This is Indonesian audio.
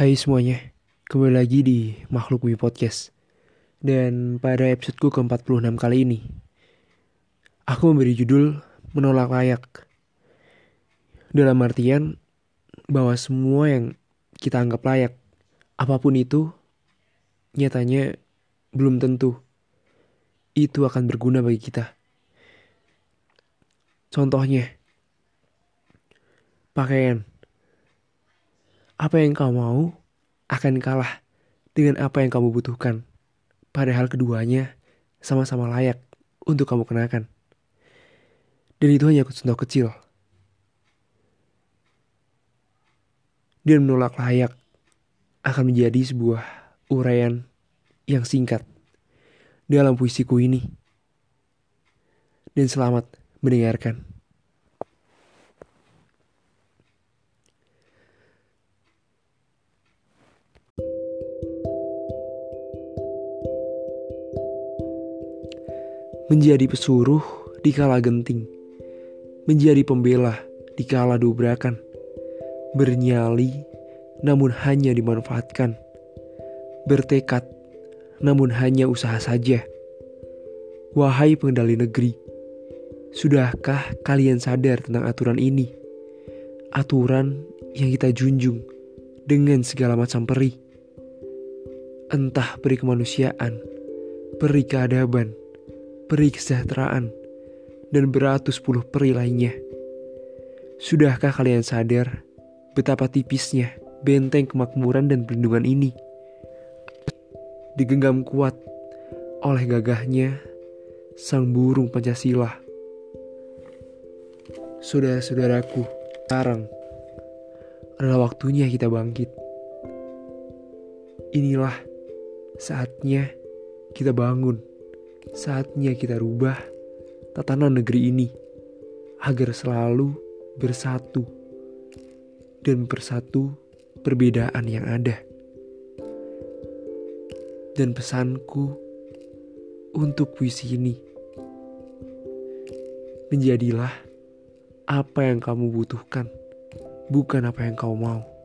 Hai semuanya, kembali lagi di Makhluk Bumi Podcast. Dan pada episodeku ke-46 kali ini, aku memberi judul Menolak Layak. Dalam artian bahwa semua yang kita anggap layak, apa pun itu, nyatanya belum tentu itu akan berguna bagi kita. Contohnya, pakaian. Apa yang kau mau akan kalah dengan apa yang kamu butuhkan. Padahal keduanya sama-sama layak untuk kamu kenakan. Dan itu hanya contoh kecil. Dan menolak layak akan menjadi sebuah uraian yang singkat dalam puisiku ini. Dan selamat mendengarkan. Menjadi pesuruh di kala genting, menjadi pembela di kala dobrakan, bernyali namun hanya dimanfaatkan, bertekad namun hanya usaha saja. Wahai pengendali negeri, sudahkah kalian sadar tentang aturan ini? Aturan yang kita junjung dengan segala macam peri. Entah peri kemanusiaan, peri keadaban, peri kesejahteraan, dan beratus puluh peri lainnya. Sudahkah kalian sadar betapa tipisnya benteng kemakmuran dan perlindungan ini? Digenggam kuat oleh gagahnya sang burung Pancasila. Saudara-saudaraku, sekarang adalah waktunya kita bangkit. Inilah saatnya kita bangun Saatnya kita rubah tatanan negeri ini agar selalu bersatu dan bersatu perbedaan yang ada. Dan pesanku untuk puisi ini, menjadilah apa yang kamu butuhkan, bukan apa yang kau mau.